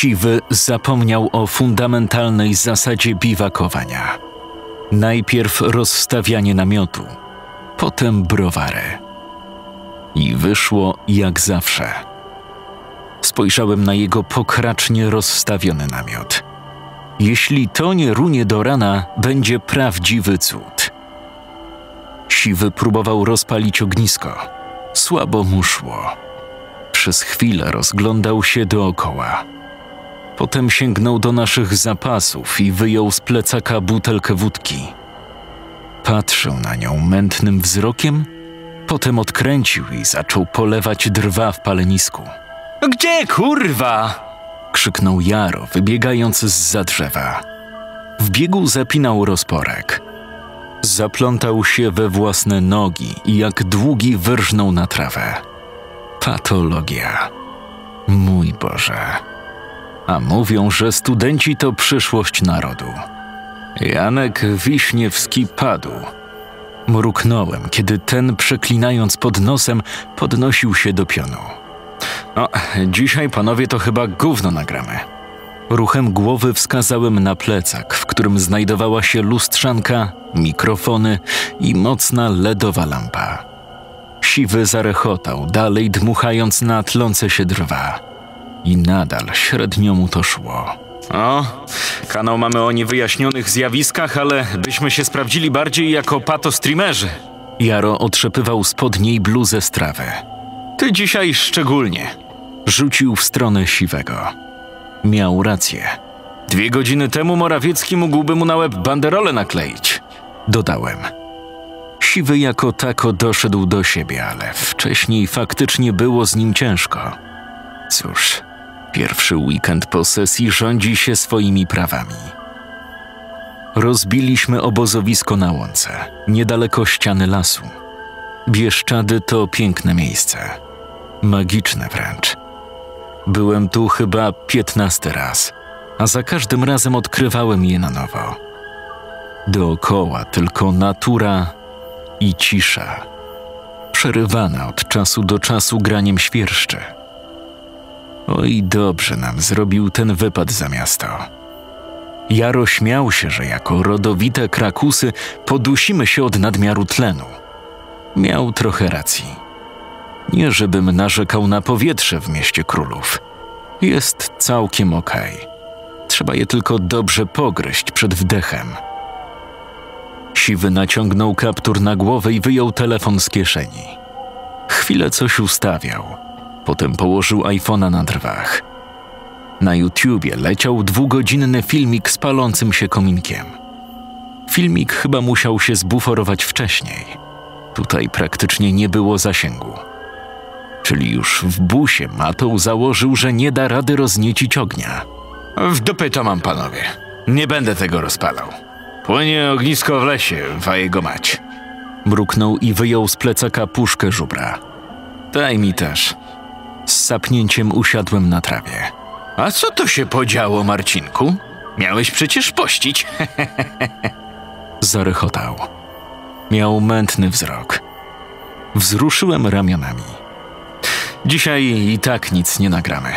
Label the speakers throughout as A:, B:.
A: Siwy zapomniał o fundamentalnej zasadzie biwakowania. Najpierw rozstawianie namiotu, potem browary. I wyszło jak zawsze. Spojrzałem na jego pokracznie rozstawiony namiot. Jeśli to nie runie do rana, będzie prawdziwy cud. Siwy próbował rozpalić ognisko. Słabo mu szło. Przez chwilę rozglądał się dookoła. Potem sięgnął do naszych zapasów i wyjął z plecaka butelkę wódki. Patrzył na nią mętnym wzrokiem, potem odkręcił i zaczął polewać drwa w palenisku.
B: Gdzie kurwa?
A: krzyknął Jaro, wybiegając z za drzewa. W biegu zapinał rozporek. Zaplątał się we własne nogi i jak długi wyrżnął na trawę. Patologia. Mój Boże. A mówią, że studenci to przyszłość narodu. Janek Wiśniewski padł. Mruknąłem, kiedy ten, przeklinając pod nosem, podnosił się do pionu. No, dzisiaj panowie to chyba gówno nagramy. Ruchem głowy wskazałem na plecak, w którym znajdowała się lustrzanka, mikrofony i mocna ledowa lampa. Siwy zarechotał, dalej dmuchając na tlące się drwa. I nadal średnio mu to szło.
B: O, kanał mamy o niewyjaśnionych zjawiskach, ale byśmy się sprawdzili bardziej jako patostreamerzy.
A: Jaro otrzepywał spod niej bluzę z trawy.
B: Ty dzisiaj szczególnie.
A: Rzucił w stronę siwego. Miał rację.
B: Dwie godziny temu Morawiecki mógłby mu na łeb banderolę nakleić.
A: Dodałem. Siwy jako tako doszedł do siebie, ale wcześniej faktycznie było z nim ciężko. Cóż, pierwszy weekend po sesji rządzi się swoimi prawami. Rozbiliśmy obozowisko na łące, niedaleko ściany lasu. Bieszczady to piękne miejsce. Magiczne wręcz. Byłem tu chyba piętnasty raz, a za każdym razem odkrywałem je na nowo. Dookoła tylko natura i cisza, przerywana od czasu do czasu graniem świerszczy. Oj, dobrze nam zrobił ten wypad za miasto. Jaro śmiał się, że jako rodowite krakusy podusimy się od nadmiaru tlenu. Miał trochę racji. Nie żebym narzekał na powietrze w mieście królów. Jest całkiem okej. Trzeba je tylko dobrze pogryźć przed wdechem. Siwy naciągnął kaptur na głowę i wyjął telefon z kieszeni. Chwilę coś ustawiał. Potem położył iPhone'a na drwach. Na YouTubie leciał dwugodzinny filmik z palącym się kominkiem. Filmik chyba musiał się zbuforować wcześniej. Tutaj praktycznie nie było zasięgu. Czyli już w busie Matą założył, że nie da rady rozniecić ognia.
B: W dupy to mam, panowie. Nie będę tego rozpalał. Płynie ognisko w lesie, wa jego mać.
A: Mruknął i wyjął z plecaka puszkę żubra.
B: Daj mi też.
A: Z sapnięciem usiadłem na trawie.
B: A co to się podziało, Marcinku? Miałeś przecież pościć.
A: Zarechotał. Miał mętny wzrok. Wzruszyłem ramionami.
B: Dzisiaj i tak nic nie nagramy.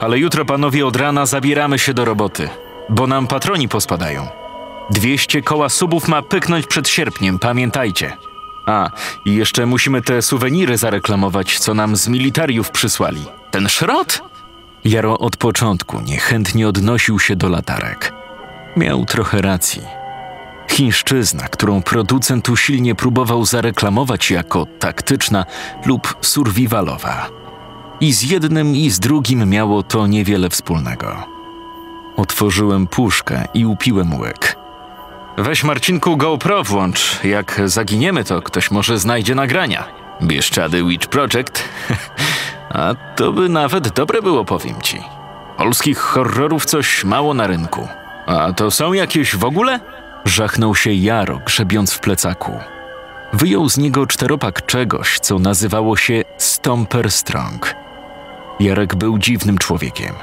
B: Ale jutro, panowie, od rana zabieramy się do roboty, bo nam patroni pospadają. 200 koła subów ma pyknąć przed sierpniem, pamiętajcie. A, i jeszcze musimy te suweniry zareklamować, co nam z militariów przysłali. Ten szrot?
A: Jaro od początku niechętnie odnosił się do latarek. Miał trochę racji. Chińszczyzna, którą producent usilnie próbował zareklamować jako taktyczna lub survivalowa. I z jednym i z drugim miało to niewiele wspólnego. Otworzyłem puszkę i upiłem łyk.
B: Weź Marcinku GoPro włącz. Jak zaginiemy, to ktoś może znajdzie nagrania. Bieszczady Witch Project. A to by nawet dobre było, powiem ci. Polskich horrorów coś mało na rynku. A to są jakieś w ogóle?
A: Żachnął się Jaro, grzebiąc w plecaku. Wyjął z niego czteropak czegoś, co nazywało się Stomper Strong. Jarek był dziwnym człowiekiem.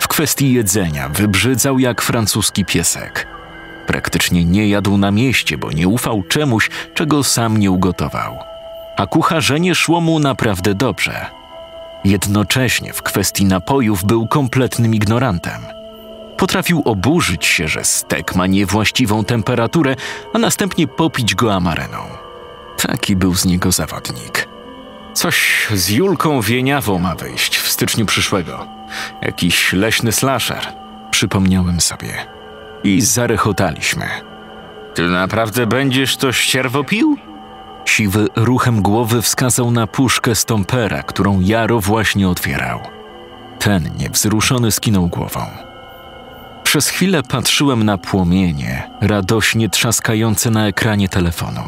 A: W kwestii jedzenia wybrzydzał jak francuski piesek. Praktycznie nie jadł na mieście, bo nie ufał czemuś, czego sam nie ugotował. A kucharzenie szło mu naprawdę dobrze. Jednocześnie w kwestii napojów był kompletnym ignorantem. Potrafił oburzyć się, że stek ma niewłaściwą temperaturę, a następnie popić go amareną. Taki był z niego zawodnik.
B: Coś z Julką Wieniawą ma wyjść w styczniu przyszłego. Jakiś leśny slasher.
A: Przypomniałem sobie. I zarechotaliśmy.
B: Ty naprawdę będziesz to ścierwo pił?
A: Siwy ruchem głowy wskazał na puszkę stompera, którą Jaro właśnie otwierał. Ten niewzruszony skinął głową. Przez chwilę patrzyłem na płomienie, radośnie trzaskające na ekranie telefonu.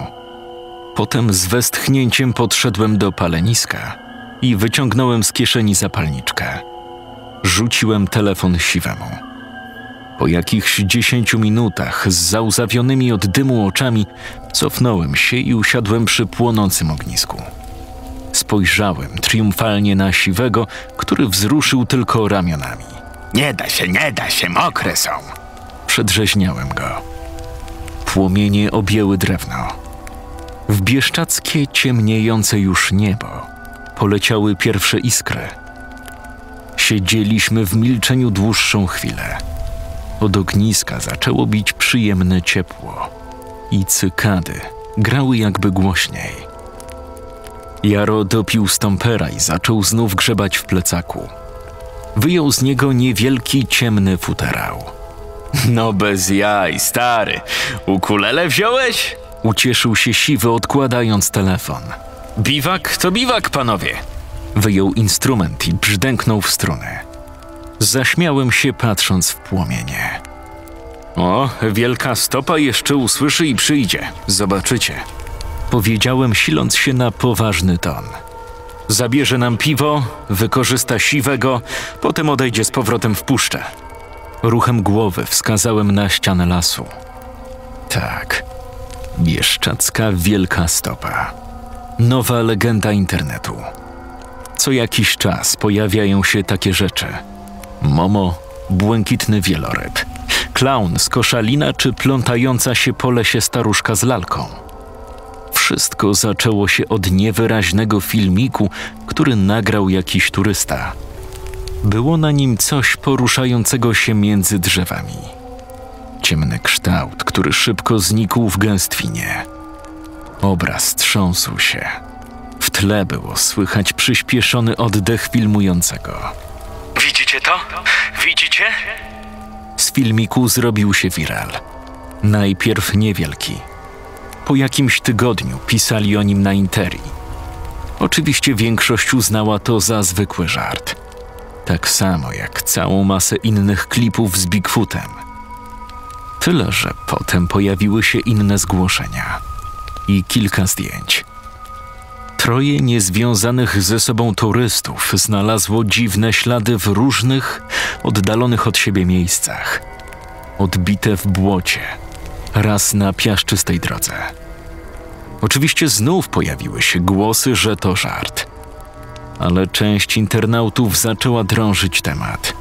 A: Potem z westchnięciem podszedłem do paleniska i wyciągnąłem z kieszeni zapalniczkę. Rzuciłem telefon siwemu. Po jakichś dziesięciu minutach z załzawionymi od dymu oczami cofnąłem się i usiadłem przy płonącym ognisku. Spojrzałem triumfalnie na siwego, który wzruszył tylko ramionami.
B: Nie da się, nie da się, mokre są.
A: Przedrzeźniałem go. Płomienie objęły drewno. W bieszczackie, ciemniejące już niebo poleciały pierwsze iskry. Siedzieliśmy w milczeniu dłuższą chwilę. Od ogniska zaczęło bić przyjemne ciepło i cykady grały jakby głośniej. Jaro dopił stompera i zaczął znów grzebać w plecaku. Wyjął z niego niewielki, ciemny futerał.
B: No bez jaj, stary. Ukulele wziąłeś?
A: Ucieszył się siwy, odkładając telefon.
B: Biwak to biwak, panowie.
A: Wyjął instrument i brzdęknął w struny. Zaśmiałem się, patrząc w płomienie.
B: O, wielka stopa jeszcze usłyszy i przyjdzie. Zobaczycie.
A: Powiedziałem, siląc się na poważny ton.
B: Zabierze nam piwo, wykorzysta siwego, potem odejdzie z powrotem w puszczę.
A: Ruchem głowy wskazałem na ścianę lasu. Tak, bieszczacka wielka stopa. Nowa legenda internetu. Co jakiś czas pojawiają się takie rzeczy. Momo, błękitny wieloryb, klaun z koszalina czy plątająca się po lesie staruszka z lalką. Wszystko zaczęło się od niewyraźnego filmiku, który nagrał jakiś turysta. Było na nim coś poruszającego się między drzewami. Ciemny kształt, który szybko znikł w gęstwinie. Obraz trząsł się. W tle było słychać przyspieszony oddech filmującego.
B: Widzicie to? Widzicie?
A: Z filmiku zrobił się viral. Najpierw niewielki. Po jakimś tygodniu pisali o nim na interii. Oczywiście większość uznała to za zwykły żart. Tak samo jak całą masę innych klipów z Bigfootem. Tyle, że potem pojawiły się inne zgłoszenia i kilka zdjęć. Troje niezwiązanych ze sobą turystów znalazło dziwne ślady w różnych, oddalonych od siebie miejscach. Odbite w błocie, raz na piaszczystej drodze. Oczywiście znów pojawiły się głosy, że to żart. Ale część internautów zaczęła drążyć temat.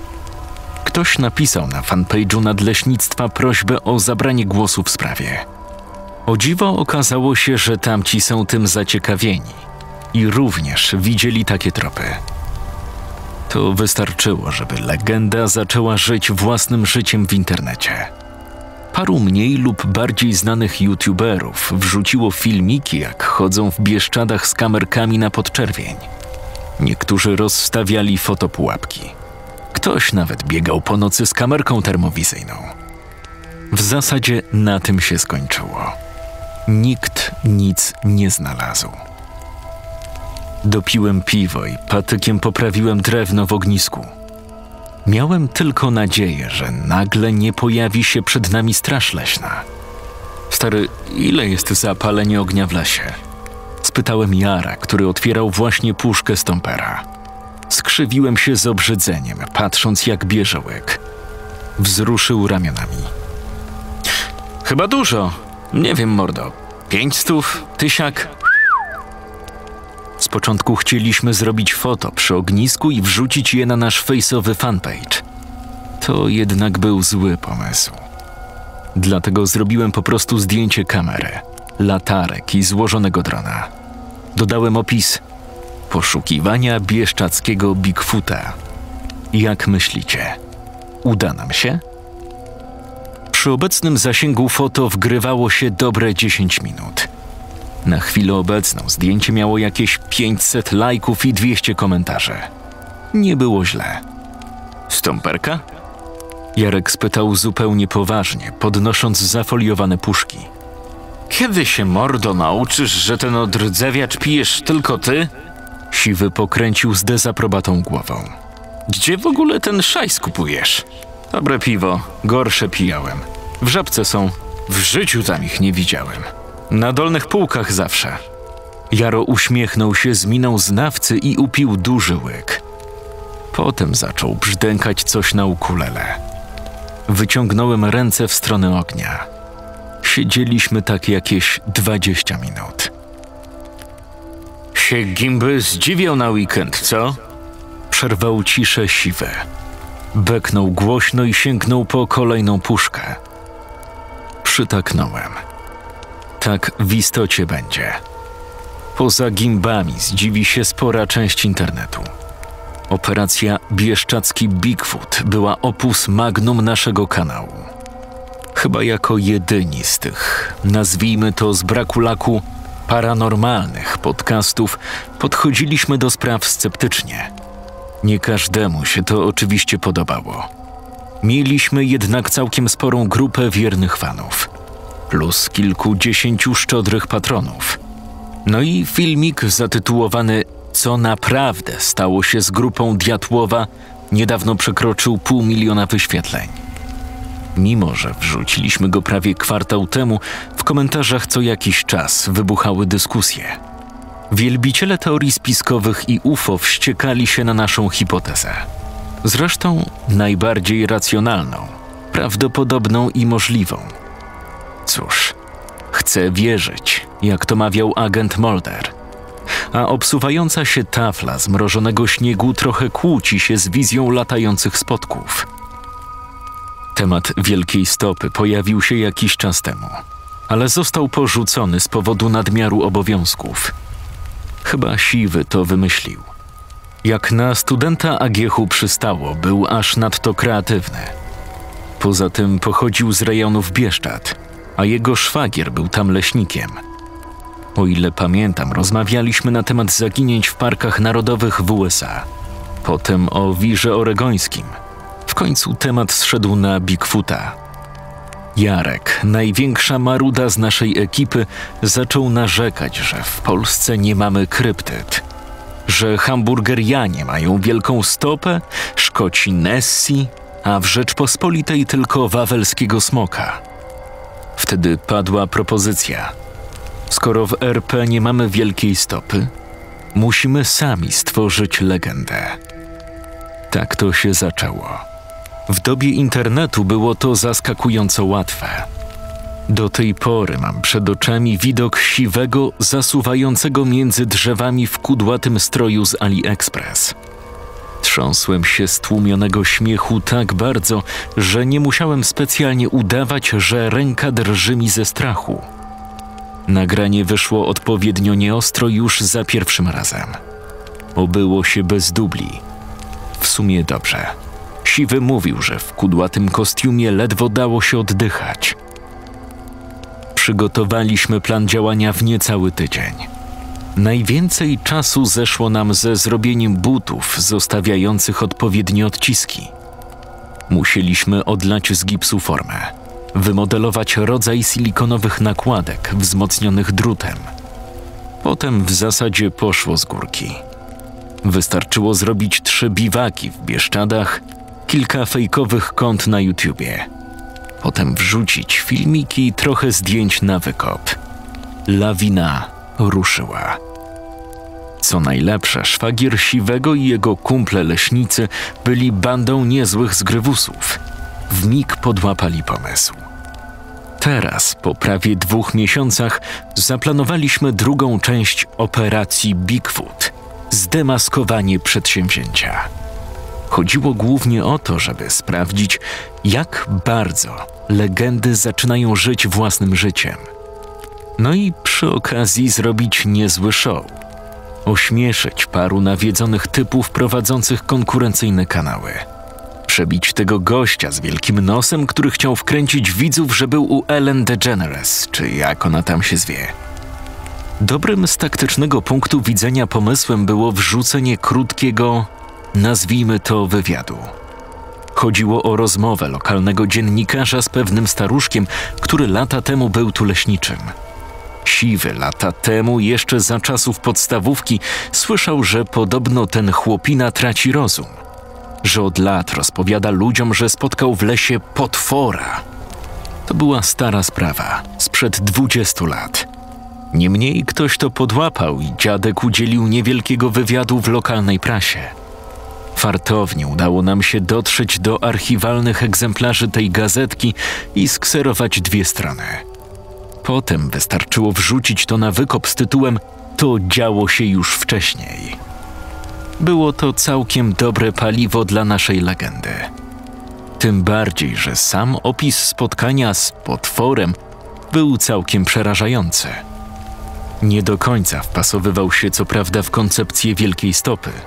A: Ktoś napisał na fanpage'u nadleśnictwa prośbę o zabranie głosu w sprawie. O dziwo okazało się, że tamci są tym zaciekawieni i również widzieli takie tropy. To wystarczyło, żeby legenda zaczęła żyć własnym życiem w internecie. Paru mniej lub bardziej znanych youtuberów wrzuciło filmiki, jak chodzą w Bieszczadach z kamerkami na podczerwień. Niektórzy rozstawiali fotopułapki. Ktoś nawet biegał po nocy z kamerką termowizyjną. W zasadzie na tym się skończyło. Nikt nic nie znalazł. Dopiłem piwo i patykiem poprawiłem drewno w ognisku. Miałem tylko nadzieję, że nagle nie pojawi się przed nami straż leśna. Stary, ile jest zapalenie ognia w lesie? Spytałem Jara, który otwierał właśnie puszkę stompera. Skrzywiłem się z obrzydzeniem, patrząc jak bierze łyk. Wzruszył ramionami.
B: Chyba dużo. Nie wiem, mordo. Pięć stów, tysiak.
A: Z początku chcieliśmy zrobić foto przy ognisku i wrzucić je na nasz face'owy fanpage. To jednak był zły pomysł. Dlatego zrobiłem po prostu zdjęcie kamery, latarek i złożonego drona. Dodałem opis Poszukiwania bieszczackiego Bigfoota. Jak myślicie, uda nam się? Przy obecnym zasięgu foto wgrywało się dobre 10 minut. Na chwilę obecną zdjęcie miało jakieś 500 lajków i 200 komentarzy. Nie było źle. Stąperka? Jarek spytał zupełnie poważnie, podnosząc zafoliowane puszki.
B: Kiedy się, mordo, nauczysz, że ten odrdzewiacz pijesz tylko ty?
A: Siwy pokręcił z dezaprobatą głową.
B: Gdzie w ogóle ten szajs kupujesz?
A: Dobre piwo, gorsze pijałem. W żabce są.
B: W życiu tam ich nie widziałem.
A: Na dolnych półkach zawsze. Jaro uśmiechnął się z miną znawcy i upił duży łyk. Potem zaczął brzdękać coś na ukulele. Wyciągnąłem ręce w stronę ognia. Siedzieliśmy tak jakieś dwadzieścia minut.
B: Się gimby zdziwiał na weekend, co?
A: Przerwał ciszę siwy. Beknął głośno i sięgnął po kolejną puszkę. Przytaknąłem. Tak w istocie będzie. Poza gimbami zdziwi się spora część internetu. Operacja Bieszczacki Bigfoot była opus magnum naszego kanału. Chyba jako jedyni z tych, nazwijmy to z braku laku, paranormalnych podcastów podchodziliśmy do spraw sceptycznie. Nie każdemu się to oczywiście podobało. Mieliśmy jednak całkiem sporą grupę wiernych fanów, plus kilkudziesięciu szczodrych patronów. No i filmik zatytułowany Co naprawdę stało się z grupą Diatłowa niedawno przekroczył pół miliona wyświetleń. Mimo, że wrzuciliśmy go prawie kwartał temu, w komentarzach co jakiś czas wybuchały dyskusje. Wielbiciele teorii spiskowych i UFO wściekali się na naszą hipotezę. Zresztą najbardziej racjonalną, prawdopodobną i możliwą. Cóż, chcę wierzyć, jak to mawiał agent Mulder. A obsuwająca się tafla zmrożonego śniegu trochę kłóci się z wizją latających spotków. Temat wielkiej stopy pojawił się jakiś czas temu, ale został porzucony z powodu nadmiaru obowiązków. Chyba siwy to wymyślił. Jak na studenta Agiechu przystało, był aż nadto kreatywny. Poza tym pochodził z rejonów Bieszczad, a jego szwagier był tam leśnikiem. O ile pamiętam, rozmawialiśmy na temat zaginięć w parkach narodowych w USA, potem o wirze oregońskim. W końcu temat zszedł na Bigfoota. Jarek, największa maruda z naszej ekipy, zaczął narzekać, że w Polsce nie mamy kryptyt – że hamburgerianie mają wielką stopę, Szkoci Nessie, a w Rzeczpospolitej tylko wawelskiego smoka. Wtedy padła propozycja. Skoro w RP nie mamy wielkiej stopy, musimy sami stworzyć legendę. Tak to się zaczęło. W dobie internetu było to zaskakująco łatwe. Do tej pory mam przed oczami widok siwego, zasuwającego między drzewami w kudłatym stroju z AliExpress. Trząsłem się z tłumionego śmiechu tak bardzo, że nie musiałem specjalnie udawać, że ręka drży mi ze strachu. Nagranie wyszło odpowiednio nieostro już za pierwszym razem. Obyło się bez dubli. W sumie dobrze. Siwy mówił, że w kudłatym kostiumie ledwo dało się oddychać – przygotowaliśmy plan działania w niecały tydzień. Najwięcej czasu zeszło nam ze zrobieniem butów zostawiających odpowiednie odciski. Musieliśmy odlać z gipsu formę, wymodelować rodzaj silikonowych nakładek wzmocnionych drutem. Potem w zasadzie poszło z górki. Wystarczyło zrobić trzy biwaki w Bieszczadach, kilka fejkowych kont na YouTubie – potem wrzucić filmiki i trochę zdjęć na wykop. Lawina ruszyła. Co najlepsze, szwagier Siwego i jego kumple leśnicy byli bandą niezłych zgrywusów. W mig podłapali pomysł. Teraz, po prawie dwóch miesiącach, zaplanowaliśmy drugą część operacji Bigfoot zdemaskowanie przedsięwzięcia. Chodziło głównie o to, żeby sprawdzić, jak bardzo legendy zaczynają żyć własnym życiem. No i przy okazji zrobić niezły show. Ośmieszyć paru nawiedzonych typów prowadzących konkurencyjne kanały. Przebić tego gościa z wielkim nosem, który chciał wkręcić widzów, że był u Ellen DeGeneres, czy jak ona tam się zwie. Dobrym z taktycznego punktu widzenia pomysłem było wrzucenie krótkiego, nazwijmy to wywiadu. Chodziło o rozmowę lokalnego dziennikarza z pewnym staruszkiem, który lata temu był tu leśniczym. Siwy lata temu, jeszcze za czasów podstawówki, słyszał, że podobno ten chłopina traci rozum. Że od lat rozpowiada ludziom, że spotkał w lesie potwora. To była stara sprawa, sprzed dwudziestu lat. Niemniej ktoś to podłapał i dziadek udzielił niewielkiego wywiadu w lokalnej prasie. Fartownie udało nam się dotrzeć do archiwalnych egzemplarzy tej gazetki i skserować dwie strony. Potem wystarczyło wrzucić to na wykop z tytułem To działo się już wcześniej. Było to całkiem dobre paliwo dla naszej legendy. Tym bardziej, że sam opis spotkania z potworem był całkiem przerażający. Nie do końca wpasowywał się co prawda w koncepcję wielkiej stopy –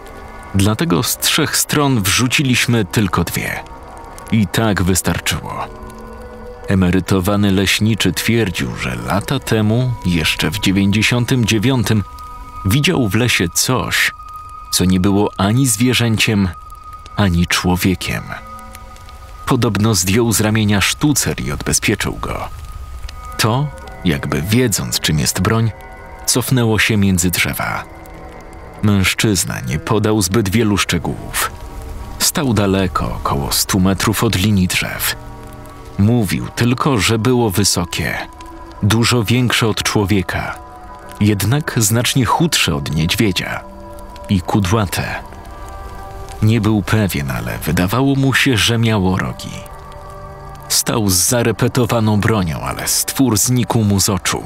A: Dlatego z trzech stron wrzuciliśmy tylko dwie. I tak wystarczyło. Emerytowany leśniczy twierdził, że lata temu, jeszcze w 99, widział w lesie coś, co nie było ani zwierzęciem, ani człowiekiem. Podobno zdjął z ramienia sztucer i odbezpieczył go. To, jakby wiedząc, czym jest broń, cofnęło się między drzewa. Mężczyzna nie podał zbyt wielu szczegółów. Stał daleko, około stu metrów od linii drzew. Mówił tylko, że było wysokie, dużo większe od człowieka, jednak znacznie chudsze od niedźwiedzia i kudłate. Nie był pewien, ale wydawało mu się, że miało rogi. Stał z zarepetowaną bronią, ale stwór znikł mu z oczu.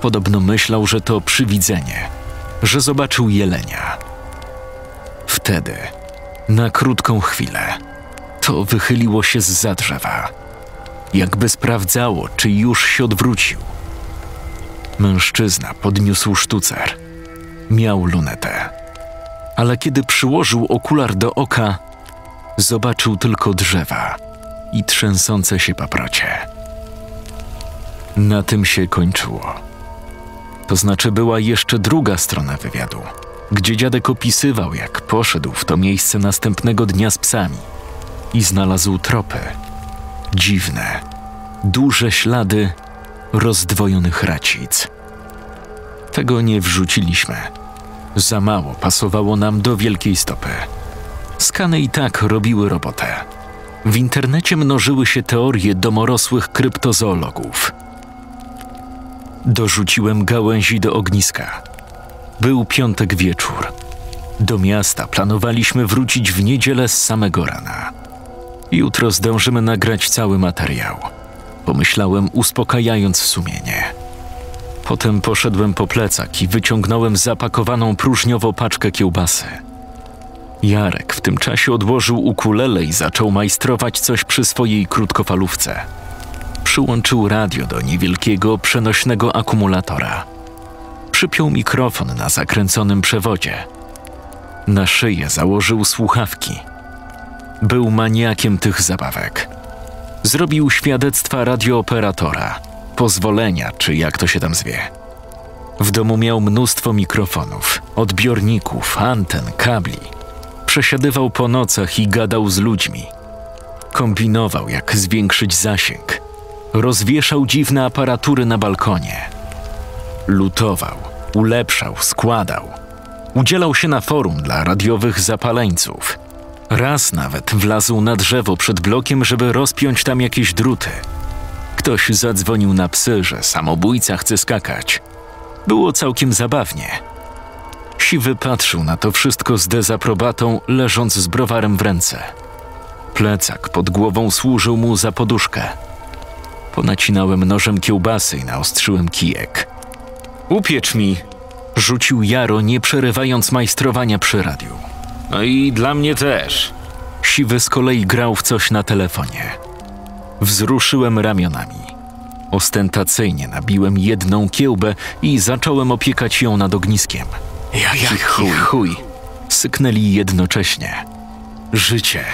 A: Podobno myślał, że to przywidzenie – że zobaczył jelenia. Wtedy, na krótką chwilę, to wychyliło się z za drzewa, jakby sprawdzało, czy już się odwrócił. Mężczyzna podniósł sztucer. Miał lunetę, ale kiedy przyłożył okular do oka, zobaczył tylko drzewa i trzęsące się paprocie. Na tym się kończyło. To znaczy była jeszcze druga strona wywiadu, gdzie dziadek opisywał, jak poszedł w to miejsce następnego dnia z psami i znalazł tropy. Dziwne, duże ślady rozdwojonych racic. Tego nie wrzuciliśmy. Za mało pasowało nam do wielkiej stopy. Skany i tak robiły robotę. W internecie mnożyły się teorie domorosłych kryptozoologów – Dorzuciłem gałęzi do ogniska. Był piątek wieczór. Do miasta planowaliśmy wrócić w niedzielę z samego rana. Jutro zdążymy nagrać cały materiał. Pomyślałem, uspokajając sumienie. Potem poszedłem po plecak i wyciągnąłem zapakowaną próżniowo paczkę kiełbasy. Jarek w tym czasie odłożył ukulele i zaczął majstrować coś przy swojej krótkofalówce przyłączył radio do niewielkiego przenośnego akumulatora. Przypiął mikrofon na zakręconym przewodzie. Na szyję założył słuchawki. Był maniakiem tych zabawek. Zrobił świadectwa radiooperatora, pozwolenia, czy jak to się tam zwie. W domu miał mnóstwo mikrofonów, odbiorników, anten, kabli. Przesiadywał po nocach i gadał z ludźmi. Kombinował, jak zwiększyć zasięg – Rozwieszał dziwne aparatury na balkonie. Lutował, ulepszał, składał. Udzielał się na forum dla radiowych zapaleńców. Raz nawet wlazł na drzewo przed blokiem, żeby rozpiąć tam jakieś druty. Ktoś zadzwonił na psy, że samobójca chce skakać. Było całkiem zabawnie. Siwy patrzył na to wszystko z dezaprobatą, leżąc z browarem w ręce. Plecak pod głową służył mu za poduszkę. Ponacinałem nożem kiełbasy i naostrzyłem kijek. Upiecz mi! Rzucił Jaro, nie przerywając majstrowania przy radiu.
B: No i dla mnie też.
A: Siwy z kolei grał w coś na telefonie. Wzruszyłem ramionami. Ostentacyjnie nabiłem jedną kiełbę i zacząłem opiekać ją nad ogniskiem –
B: Jaki chuj. chuj. Syknęli jednocześnie. Życie.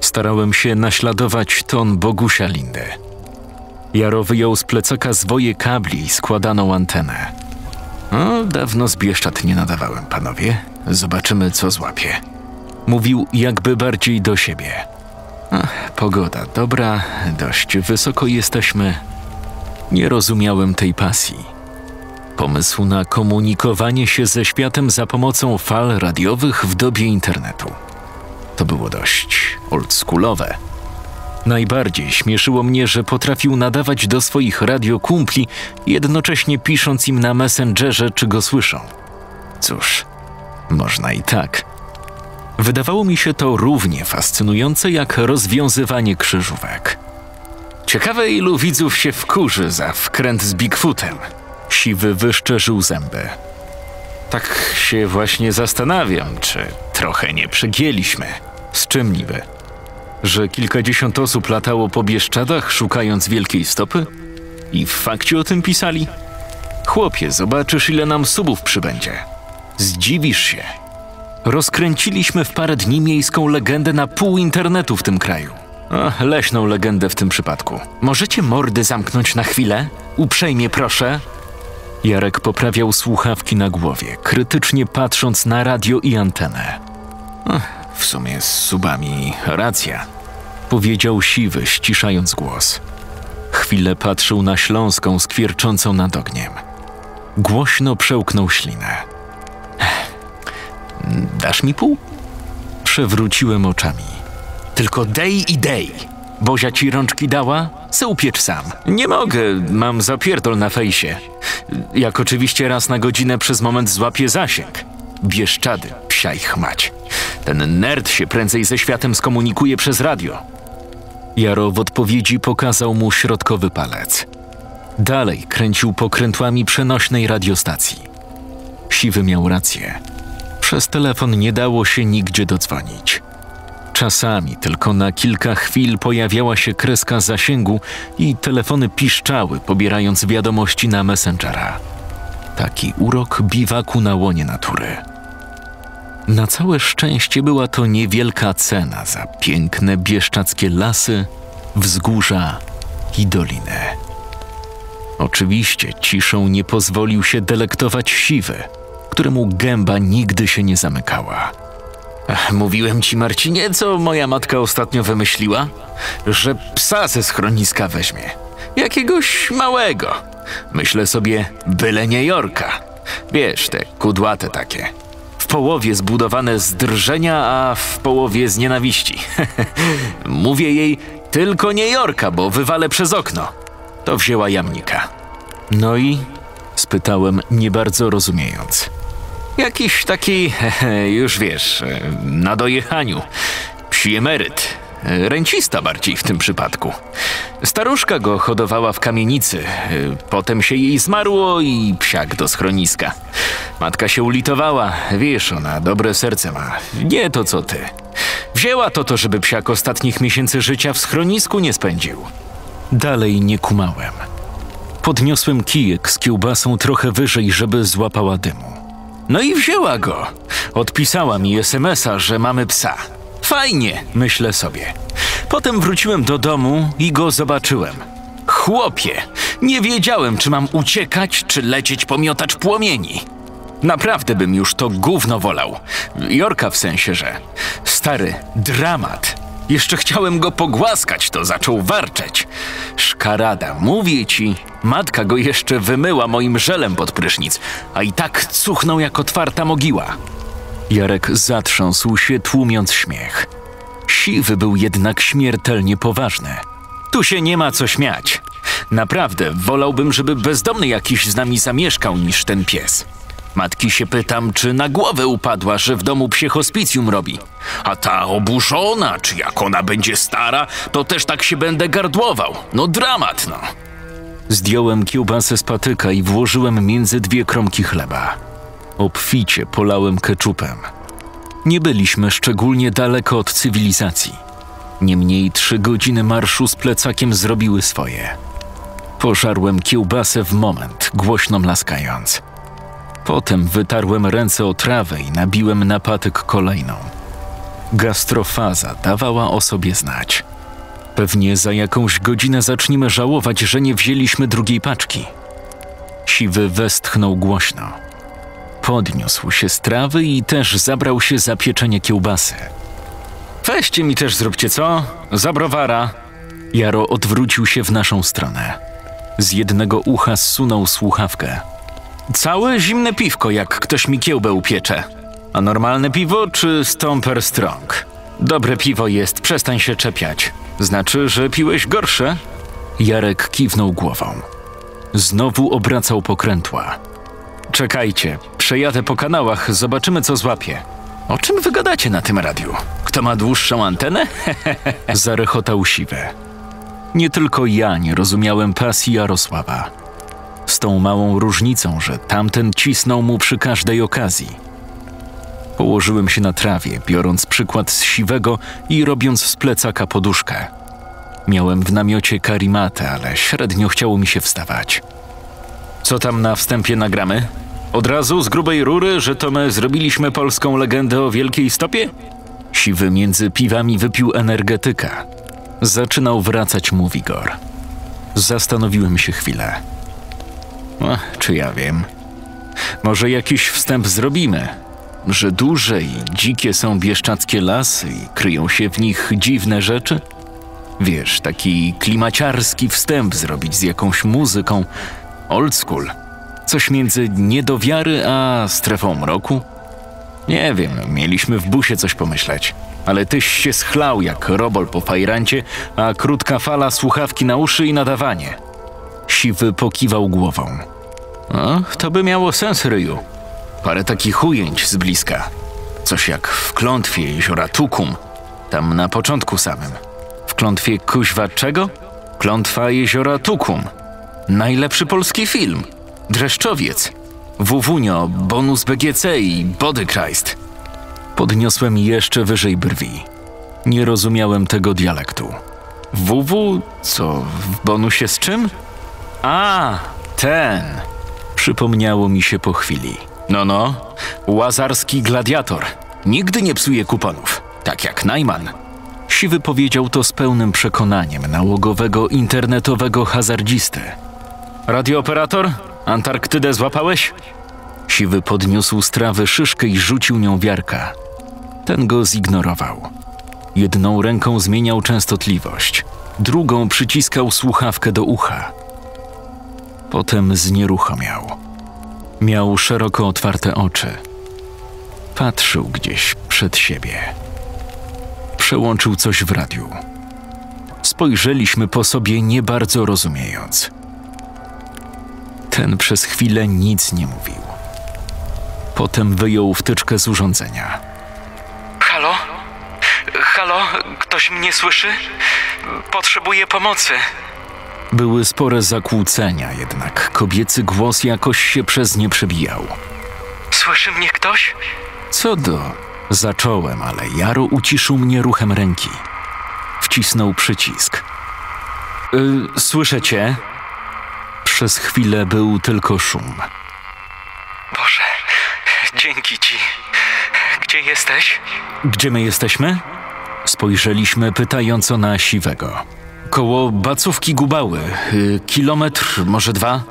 B: Starałem się naśladować ton Bogusia Lindy. Jaro wyjął z plecaka zwoje kabli i składaną antenę. O, dawno z Bieszczad nie nadawałem, panowie. Zobaczymy, co złapie. Mówił jakby bardziej do siebie. Ach, pogoda dobra, dość wysoko jesteśmy. Nie rozumiałem tej pasji. Pomysł na komunikowanie się ze światem za pomocą fal radiowych w dobie internetu. To było dość oldschoolowe. Najbardziej śmieszyło mnie, że potrafił nadawać do swoich radiokumpli, jednocześnie pisząc im na Messengerze, czy go słyszą. Cóż, można i tak. Wydawało mi się to równie fascynujące jak rozwiązywanie krzyżówek. Ciekawe, ilu widzów się wkurzy za wkręt z Bigfootem. Siwy wyszczerzył zęby. Tak się właśnie zastanawiam, czy trochę nie przegięliśmy. Z czym niby? Że kilkadziesiąt osób latało po Bieszczadach szukając wielkiej stopy? I w fakcie o tym pisali? Chłopie, zobaczysz ile nam subów przybędzie. Zdziwisz się. Rozkręciliśmy w parę dni miejską legendę na pół internetu w tym kraju. O, leśną legendę w tym przypadku. Możecie mordy zamknąć na chwilę? Uprzejmie proszę. Jarek poprawiał słuchawki na głowie, krytycznie patrząc na radio i antenę. w sumie z subami racja, powiedział siwy, ściszając głos. Chwilę patrzył na śląską skwierczącą nad ogniem. Głośno przełknął ślinę. Dasz mi pół? Przewróciłem oczami. Tylko dej i dej. Bozia ci rączki dała? Se upiecz sam. Nie mogę, mam zapierdol na fejsie. Jak oczywiście raz na godzinę przez moment złapię zasięg. Bieszczady, psia ich mać. Ten nerd się prędzej ze światem skomunikuje przez radio. Jaro w odpowiedzi pokazał mu środkowy palec. Dalej kręcił pokrętłami przenośnej radiostacji. Siwy miał rację. Przez telefon nie dało się nigdzie dodzwonić. Czasami tylko na kilka chwil pojawiała się kreska zasięgu i telefony piszczały, pobierając wiadomości na Messengera. Taki urok biwaku na łonie natury. Na całe szczęście była to niewielka cena za piękne bieszczackie lasy, wzgórza i doliny. Oczywiście ciszą nie pozwolił się delektować siwy, któremu gęba nigdy się nie zamykała. Mówiłem ci, Marcinie, co moja matka ostatnio wymyśliła? Że psa ze schroniska weźmie. Jakiegoś małego. Myślę sobie, byle nie Jorka. Wiesz, te kudłate takie. W połowie zbudowane z drżenia, a w połowie z nienawiści. Mówię jej, tylko nie Jorka, bo wywalę przez okno. To wzięła jamnika. No i? spytałem, nie bardzo rozumiejąc. Jakiś taki, już wiesz, na dojechaniu. Psi emeryt. Rencista bardziej w tym przypadku. Staruszka go hodowała w kamienicy, potem się jej zmarło i psiak do schroniska. Matka się ulitowała, wiesz, ona dobre serce ma, nie to co ty. Wzięła to to, żeby psiak ostatnich miesięcy życia w schronisku nie spędził. Dalej nie kumałem. Podniosłem kijek z kiełbasą trochę wyżej, żeby złapała dymu. No i wzięła go. Odpisała mi SMS-a, że mamy psa. Fajnie, myślę sobie. Potem wróciłem do domu i go zobaczyłem. Chłopie, nie wiedziałem, czy mam uciekać, czy lecieć po miotacz płomieni. Naprawdę bym już to gówno wolał. Jorka w sensie, że. Stary, dramat. Jeszcze chciałem go pogłaskać, to zaczął warczeć. Szkarada, mówię ci, matka go jeszcze wymyła moim żelem pod prysznic, a i tak cuchnął jak otwarta mogiła. Jarek zatrząsł się, tłumiąc śmiech. Siwy był jednak śmiertelnie poważny. Tu się nie ma co śmiać. Naprawdę, wolałbym, żeby bezdomny jakiś z nami zamieszkał niż ten pies. Matki się pytam, czy na głowę upadła, że w domu psie hospicjum robi. A ta oburzona, czy jak ona będzie stara, to też tak się będę gardłował. No dramat, no. Zdjąłem kiełbasę z patyka i włożyłem między dwie kromki chleba. Obficie polałem keczupem. Nie byliśmy szczególnie daleko od cywilizacji. Niemniej trzy godziny marszu z plecakiem zrobiły swoje. Pożarłem kiełbasę w moment, głośno mlaskając.
A: Potem wytarłem ręce o trawę i nabiłem na patyk kolejną. Gastrofaza dawała o sobie znać. Pewnie za jakąś godzinę zaczniemy żałować, że nie wzięliśmy drugiej paczki. Siwy westchnął głośno. Podniósł się z trawy i też zabrał się za pieczenie kiełbasy.
B: Weźcie mi też zróbcie co? Za browara.
A: Jaro odwrócił się w naszą stronę. Z jednego ucha zsunął słuchawkę.
B: Całe zimne piwko, jak ktoś mi kiełbę upiecze. A normalne piwo czy Stomper Strong? Dobre piwo jest, przestań się czepiać. Znaczy, że piłeś gorsze?
A: Jarek kiwnął głową. Znowu obracał pokrętła.
B: Czekajcie, przejadę po kanałach, zobaczymy co złapię. O czym wy gadacie na tym radiu? Kto ma dłuższą antenę?
A: Zarechotał siwy. Nie tylko ja nie rozumiałem pasji Jarosława. Z tą małą różnicą, że tamten cisnął mu przy każdej okazji. Położyłem się na trawie, biorąc przykład z siwego i robiąc z plecaka poduszkę. Miałem w namiocie karimatę, ale średnio chciało mi się wstawać.
B: Co tam na wstępie nagramy? Od razu z grubej rury, że to my zrobiliśmy polską legendę o wielkiej stopie?
A: Siwy między piwami wypił energetyka. Zaczynał wracać mu wigor. Zastanowiłem się chwilę.
B: Ach, czy ja wiem. Może jakiś wstęp zrobimy, że duże i dzikie są bieszczackie lasy i kryją się w nich dziwne rzeczy? Wiesz, taki klimaciarski wstęp zrobić z jakąś muzyką, old school, coś między niedowiary a strefą mroku? Nie wiem, mieliśmy w busie coś pomyśleć, ale tyś się schlał jak robol po fajrancie, a krótka fala słuchawki na uszy i nadawanie.
A: Siwy pokiwał głową.
B: O, to by miało sens, Ryju. Parę takich ujęć z bliska. Coś jak w klątwie jeziora Tukum, tam na początku samym. W klątwie kuźwa czego? Klątwa jeziora Tukum. Najlepszy polski film. Dreszczowiec. Wuwunio, bonus BGC i Body Christ.
A: Podniosłem jeszcze wyżej brwi. Nie rozumiałem tego dialektu.
B: WW? Co, w bonusie z czym? A, ten.
A: Przypomniało mi się po chwili.
B: No, no, łazarski gladiator. Nigdy nie psuje kuponów, tak jak Najman.
A: Siwy powiedział to z pełnym przekonaniem nałogowego internetowego hazardzisty.
B: Radiooperator, Antarktydę złapałeś?
A: Siwy podniósł z trawy szyszkę i rzucił nią wiarka. Ten go zignorował. Jedną ręką zmieniał częstotliwość, drugą przyciskał słuchawkę do ucha. Potem znieruchomiał. Miał szeroko otwarte oczy. Patrzył gdzieś przed siebie. Przełączył coś w radiu. Spojrzeliśmy po sobie nie bardzo rozumiejąc. Ten przez chwilę nic nie mówił. Potem wyjął wtyczkę z urządzenia.
B: Halo? Halo? Ktoś mnie słyszy? Potrzebuję pomocy.
A: Były spore zakłócenia, jednak kobiecy głos jakoś się przez nie przebijał.
B: Słyszy mnie ktoś?
A: Co do? Zacząłem, ale Jaro uciszył mnie ruchem ręki. Wcisnął przycisk.
B: Yy, słyszę cię.
A: Przez chwilę był tylko szum.
B: Boże, dzięki ci. Gdzie jesteś?
A: Gdzie my jesteśmy? Spojrzeliśmy pytająco na siwego.
B: Koło Bacówki Gubały. Y, kilometr, może dwa?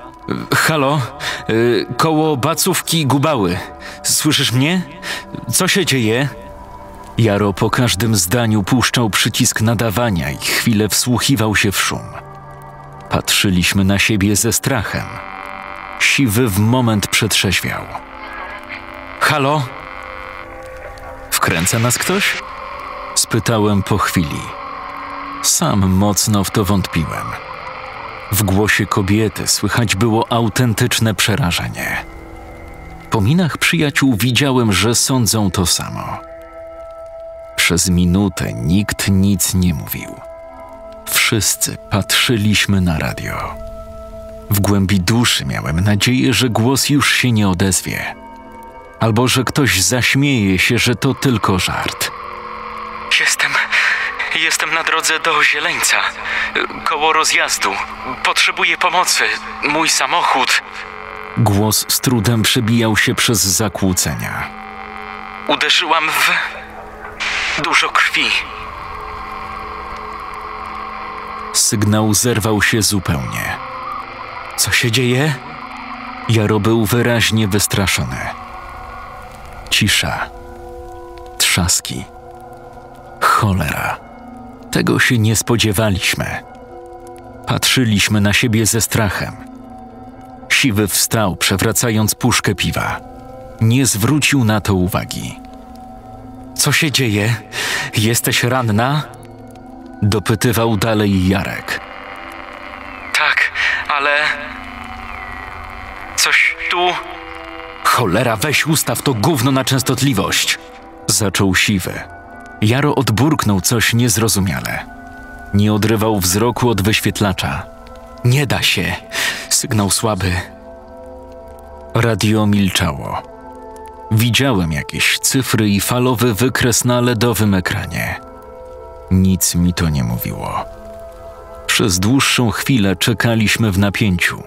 B: Halo? Y, koło Bacówki Gubały. Słyszysz mnie? Co się dzieje?
A: Jaro po każdym zdaniu puszczał przycisk nadawania i chwilę wsłuchiwał się w szum. Patrzyliśmy na siebie ze strachem. Siwy w moment przetrzeźwiał.
B: Halo?
A: Wkręca nas ktoś? Spytałem po chwili. Sam mocno w to wątpiłem. W głosie kobiety słychać było autentyczne przerażenie. Po minach przyjaciół widziałem, że sądzą to samo. Przez minutę nikt nic nie mówił. Wszyscy patrzyliśmy na radio. W głębi duszy miałem nadzieję, że głos już się nie odezwie, albo że ktoś zaśmieje się, że to tylko żart.
B: Jestem. Jestem na drodze do Zieleńca, koło rozjazdu. Potrzebuję pomocy. Mój samochód.
A: Głos z trudem przebijał się przez zakłócenia.
B: Uderzyłam w dużo krwi.
A: Sygnał zerwał się zupełnie.
B: Co się dzieje?
A: Jaro był wyraźnie wystraszony. Cisza. Trzaski. Cholera. Tego się nie spodziewaliśmy. Patrzyliśmy na siebie ze strachem. Siwy wstał, przewracając puszkę piwa. Nie zwrócił na to uwagi.
B: Co się dzieje? Jesteś ranna?
A: Dopytywał dalej Jarek.
B: Tak, ale. Coś tu.
A: Cholera, weź ustaw to gówno na częstotliwość! Zaczął siwy. Jaro odburknął coś niezrozumiale. Nie odrywał wzroku od wyświetlacza.
B: Nie da się. Sygnał słaby.
A: Radio milczało. Widziałem jakieś cyfry i falowy wykres na LEDowym ekranie. Nic mi to nie mówiło. Przez dłuższą chwilę czekaliśmy w napięciu.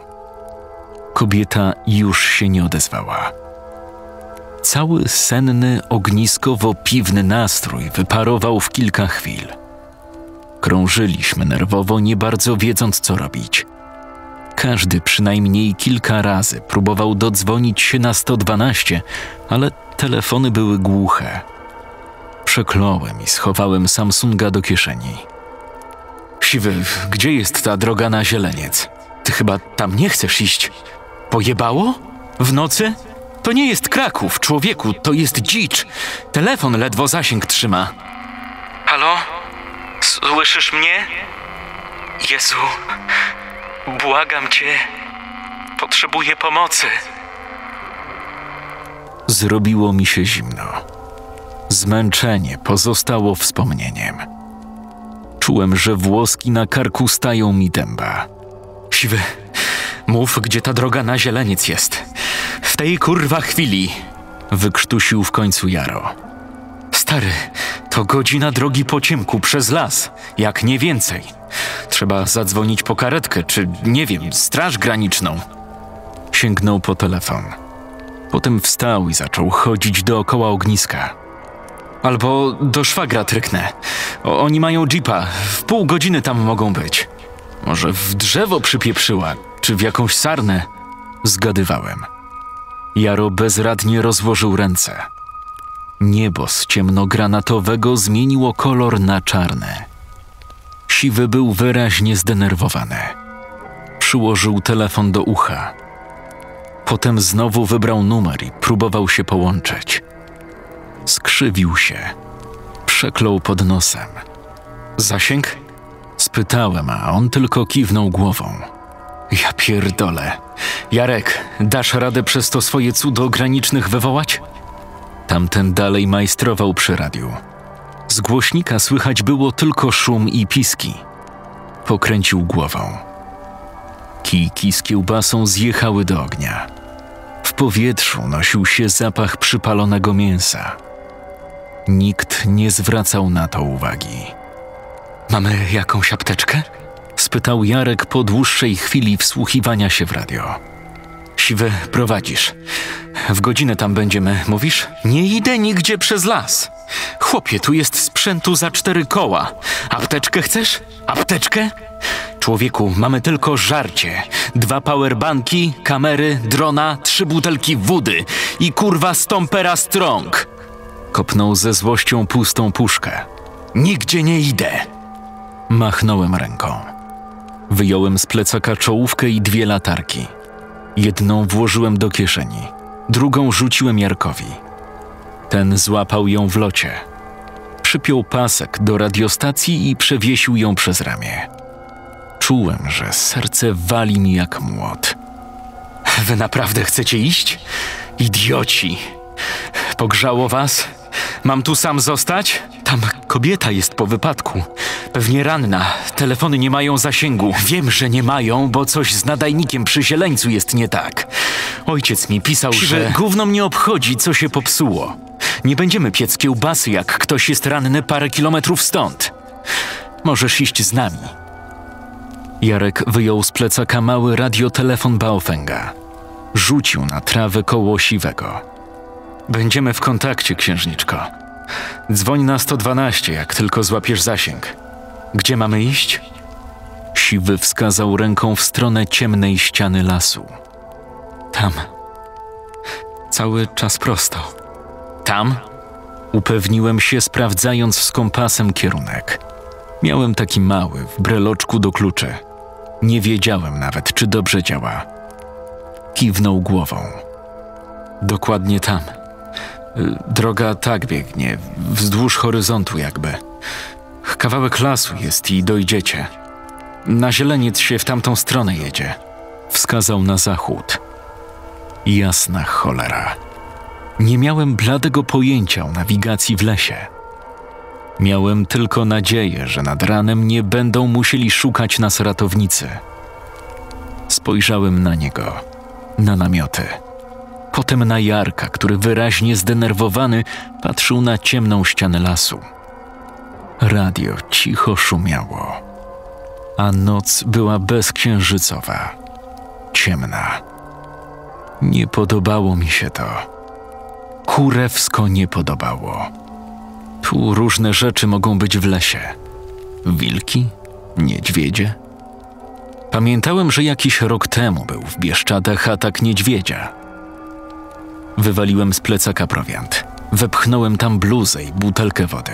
A: Kobieta już się nie odezwała. Cały senny, ogniskowo-piwny nastrój wyparował w kilka chwil. Krążyliśmy nerwowo, nie bardzo wiedząc, co robić. Każdy przynajmniej kilka razy próbował dodzwonić się na 112, ale telefony były głuche. Przekląłem i schowałem Samsunga do kieszeni.
B: Siwy, gdzie jest ta droga na zieleniec? Ty chyba tam nie chcesz iść. Pojebało? W nocy? To nie jest Kraków, człowieku, to jest dzicz. Telefon ledwo zasięg trzyma. Halo? Słyszysz mnie? Jezu, błagam cię. Potrzebuję pomocy.
A: Zrobiło mi się zimno. Zmęczenie pozostało wspomnieniem. Czułem, że włoski na karku stają mi dęba.
B: Siwy, mów, gdzie ta droga na zieleniec jest. W tej kurwa chwili.
A: Wykrztusił w końcu Jaro.
B: Stary, to godzina drogi po ciemku przez las, jak nie więcej. Trzeba zadzwonić po karetkę, czy nie wiem, straż graniczną.
A: Sięgnął po telefon. Potem wstał i zaczął chodzić dookoła ogniska.
B: Albo do szwagra tryknę. O, oni mają jeepa, w pół godziny tam mogą być. Może w drzewo przypieprzyła, czy w jakąś sarnę.
A: Zgadywałem. Jaro bezradnie rozłożył ręce. Niebo z ciemnogranatowego zmieniło kolor na czarne. Siwy był wyraźnie zdenerwowany. Przyłożył telefon do ucha. Potem znowu wybrał numer i próbował się połączyć. Skrzywił się. Przeklął pod nosem.
B: Zasięg?
A: Spytałem, a on tylko kiwnął głową.
B: Ja pierdolę. Jarek, dasz radę przez to swoje cudo granicznych wywołać?
A: Tamten dalej majstrował przy radiu. Z głośnika słychać było tylko szum i piski. Pokręcił głową. Kijki z kiełbasą zjechały do ognia. W powietrzu nosił się zapach przypalonego mięsa. Nikt nie zwracał na to uwagi.
B: Mamy jakąś apteczkę?
A: Spytał Jarek po dłuższej chwili wsłuchiwania się w radio.
B: Siwy, prowadzisz. W godzinę tam będziemy, mówisz? Nie idę nigdzie przez las. Chłopie, tu jest sprzętu za cztery koła. Apteczkę chcesz? Apteczkę? Człowieku, mamy tylko żarcie. Dwa powerbanki, kamery, drona, trzy butelki wody i kurwa stompera strong.
A: Kopnął ze złością pustą puszkę.
B: Nigdzie nie idę.
A: Machnąłem ręką. Wyjąłem z plecaka czołówkę i dwie latarki. Jedną włożyłem do kieszeni, drugą rzuciłem Jarkowi. Ten złapał ją w locie. Przypiął pasek do radiostacji i przewiesił ją przez ramię. Czułem, że serce wali mi jak młot.
B: Wy naprawdę chcecie iść? Idioci! Pogrzało was? Mam tu sam zostać? Tam kobieta jest po wypadku. Pewnie ranna. Telefony nie mają zasięgu. Wiem, że nie mają, bo coś z nadajnikiem przy zieleńcu jest nie tak. Ojciec mi pisał,
A: Siwy,
B: że... Gówno mnie obchodzi, co się popsuło. Nie będziemy piec kiełbasy, jak ktoś jest ranny parę kilometrów stąd. Możesz iść z nami.
A: Jarek wyjął z plecaka mały radiotelefon Baofenga. Rzucił na trawę koło siwego.
B: Będziemy w kontakcie, księżniczko. Dzwoń na 112, jak tylko złapiesz zasięg. Gdzie mamy iść?
A: Siwy wskazał ręką w stronę ciemnej ściany lasu.
B: Tam. Cały czas prosto. Tam?
A: Upewniłem się, sprawdzając z kompasem kierunek. Miałem taki mały, w breloczku do kluczy. Nie wiedziałem nawet, czy dobrze działa. Kiwnął głową.
B: Dokładnie tam. Droga tak biegnie, wzdłuż horyzontu jakby. Kawałek lasu jest i dojdziecie. Na zieleniec się w tamtą stronę jedzie.
A: Wskazał na zachód. Jasna cholera. Nie miałem bladego pojęcia o nawigacji w lesie. Miałem tylko nadzieję, że nad ranem nie będą musieli szukać nas ratownicy. Spojrzałem na niego, na namioty. Potem na Jarka, który wyraźnie zdenerwowany patrzył na ciemną ścianę lasu. Radio cicho szumiało, a noc była bezksiężycowa, ciemna. Nie podobało mi się to. Kurewsko nie podobało. Tu różne rzeczy mogą być w lesie. Wilki? Niedźwiedzie? Pamiętałem, że jakiś rok temu był w Bieszczadach atak niedźwiedzia. Wywaliłem z plecaka prowiant. Wepchnąłem tam bluzę i butelkę wody.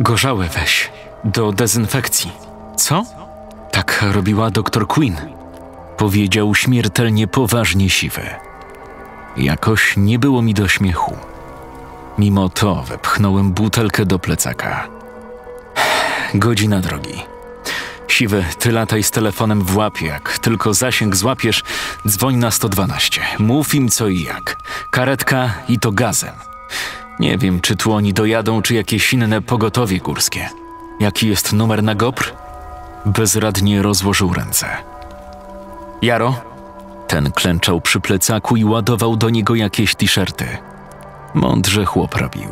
B: Gorzałe weź, do dezynfekcji.
A: Co?
B: Tak robiła doktor Queen.
A: Powiedział śmiertelnie poważnie siwy. Jakoś nie było mi do śmiechu. Mimo to wepchnąłem butelkę do plecaka.
B: Godzina drogi. Siwy, ty lataj z telefonem w łapie. Jak tylko zasięg złapiesz, dzwoń na 112. Mów im co i jak. Karetka i to gazem. Nie wiem, czy tu oni dojadą, czy jakieś inne pogotowie górskie. Jaki jest numer na GOPR?
A: Bezradnie rozłożył ręce.
B: Jaro?
A: Ten klęczał przy plecaku i ładował do niego jakieś t-shirty. Mądrze chłop robił.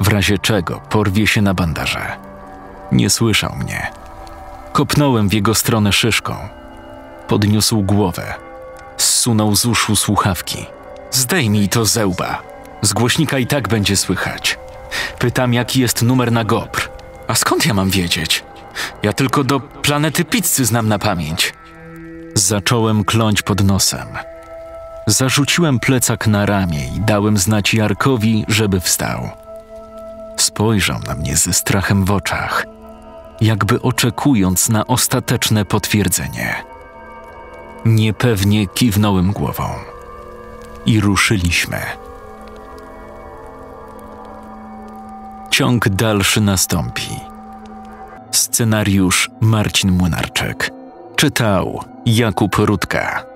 A: W razie czego porwie się na bandaże. Nie słyszał mnie. Kopnąłem w jego stronę szyszką. Podniósł głowę. Zsunął z uszu słuchawki.
B: Zdejmij to ze łba. Z głośnika i tak będzie słychać. Pytam, jaki jest numer na GOPR. A skąd ja mam wiedzieć? Ja tylko do planety pizzy znam na pamięć.
A: Zacząłem kląć pod nosem. Zarzuciłem plecak na ramię i dałem znać Jarkowi, żeby wstał. Spojrzał na mnie ze strachem w oczach, jakby oczekując na ostateczne potwierdzenie. Niepewnie kiwnąłem głową i ruszyliśmy. Ciąg dalszy nastąpi. Scenariusz Marcin Młynarczyk. Czytał Jakub Rutka.